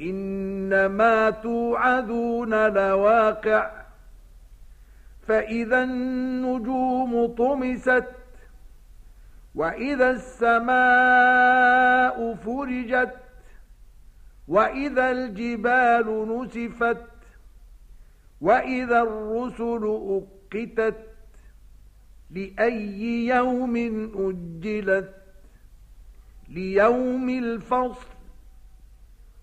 إنما توعدون لواقع فإذا النجوم طمست وإذا السماء فرجت وإذا الجبال نسفت وإذا الرسل أقتت لأي يوم أجلت ليوم الفصل.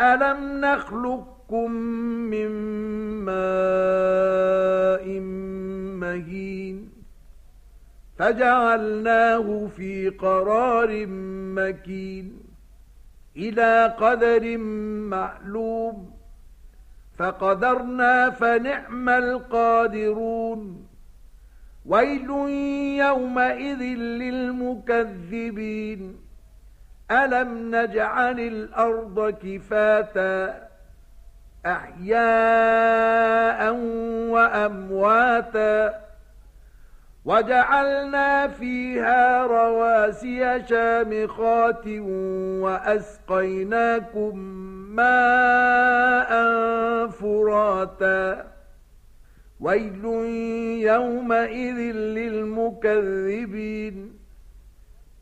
ألم نخلقكم من ماء مهين فجعلناه في قرار مكين إلى قدر معلوم فقدرنا فنعم القادرون ويل يومئذ للمكذبين ألم نجعل الأرض كفاتا أحياء وأمواتا وجعلنا فيها رواسي شامخات وأسقيناكم ماء فراتا ويل يومئذ للمكذبين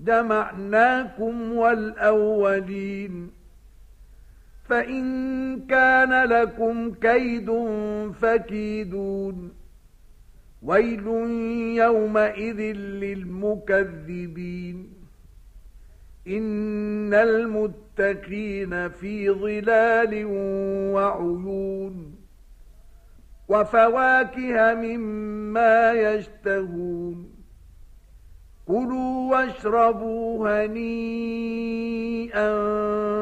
جمعناكم والأولين فإن كان لكم كيد فكيدون ويل يومئذ للمكذبين إن المتقين في ظلال وعيون وفواكه مما يشتهون كلوا واشربوا هنيئا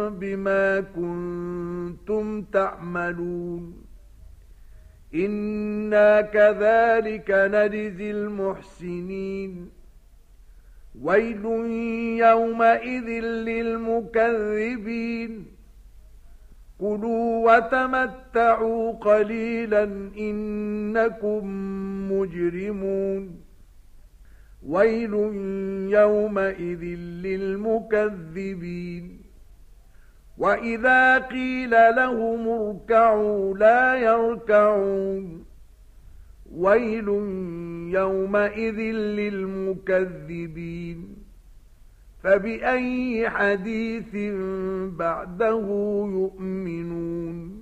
بما كنتم تعملون. إنا كذلك نجزي المحسنين. ويل يومئذ للمكذبين. كلوا وتمتعوا قليلا إنكم مجرمون. ويل يومئذ للمكذبين. وإذا قيل لهم اركعوا لا يركعون. ويل يومئذ للمكذبين. فبأي حديث بعده يؤمنون؟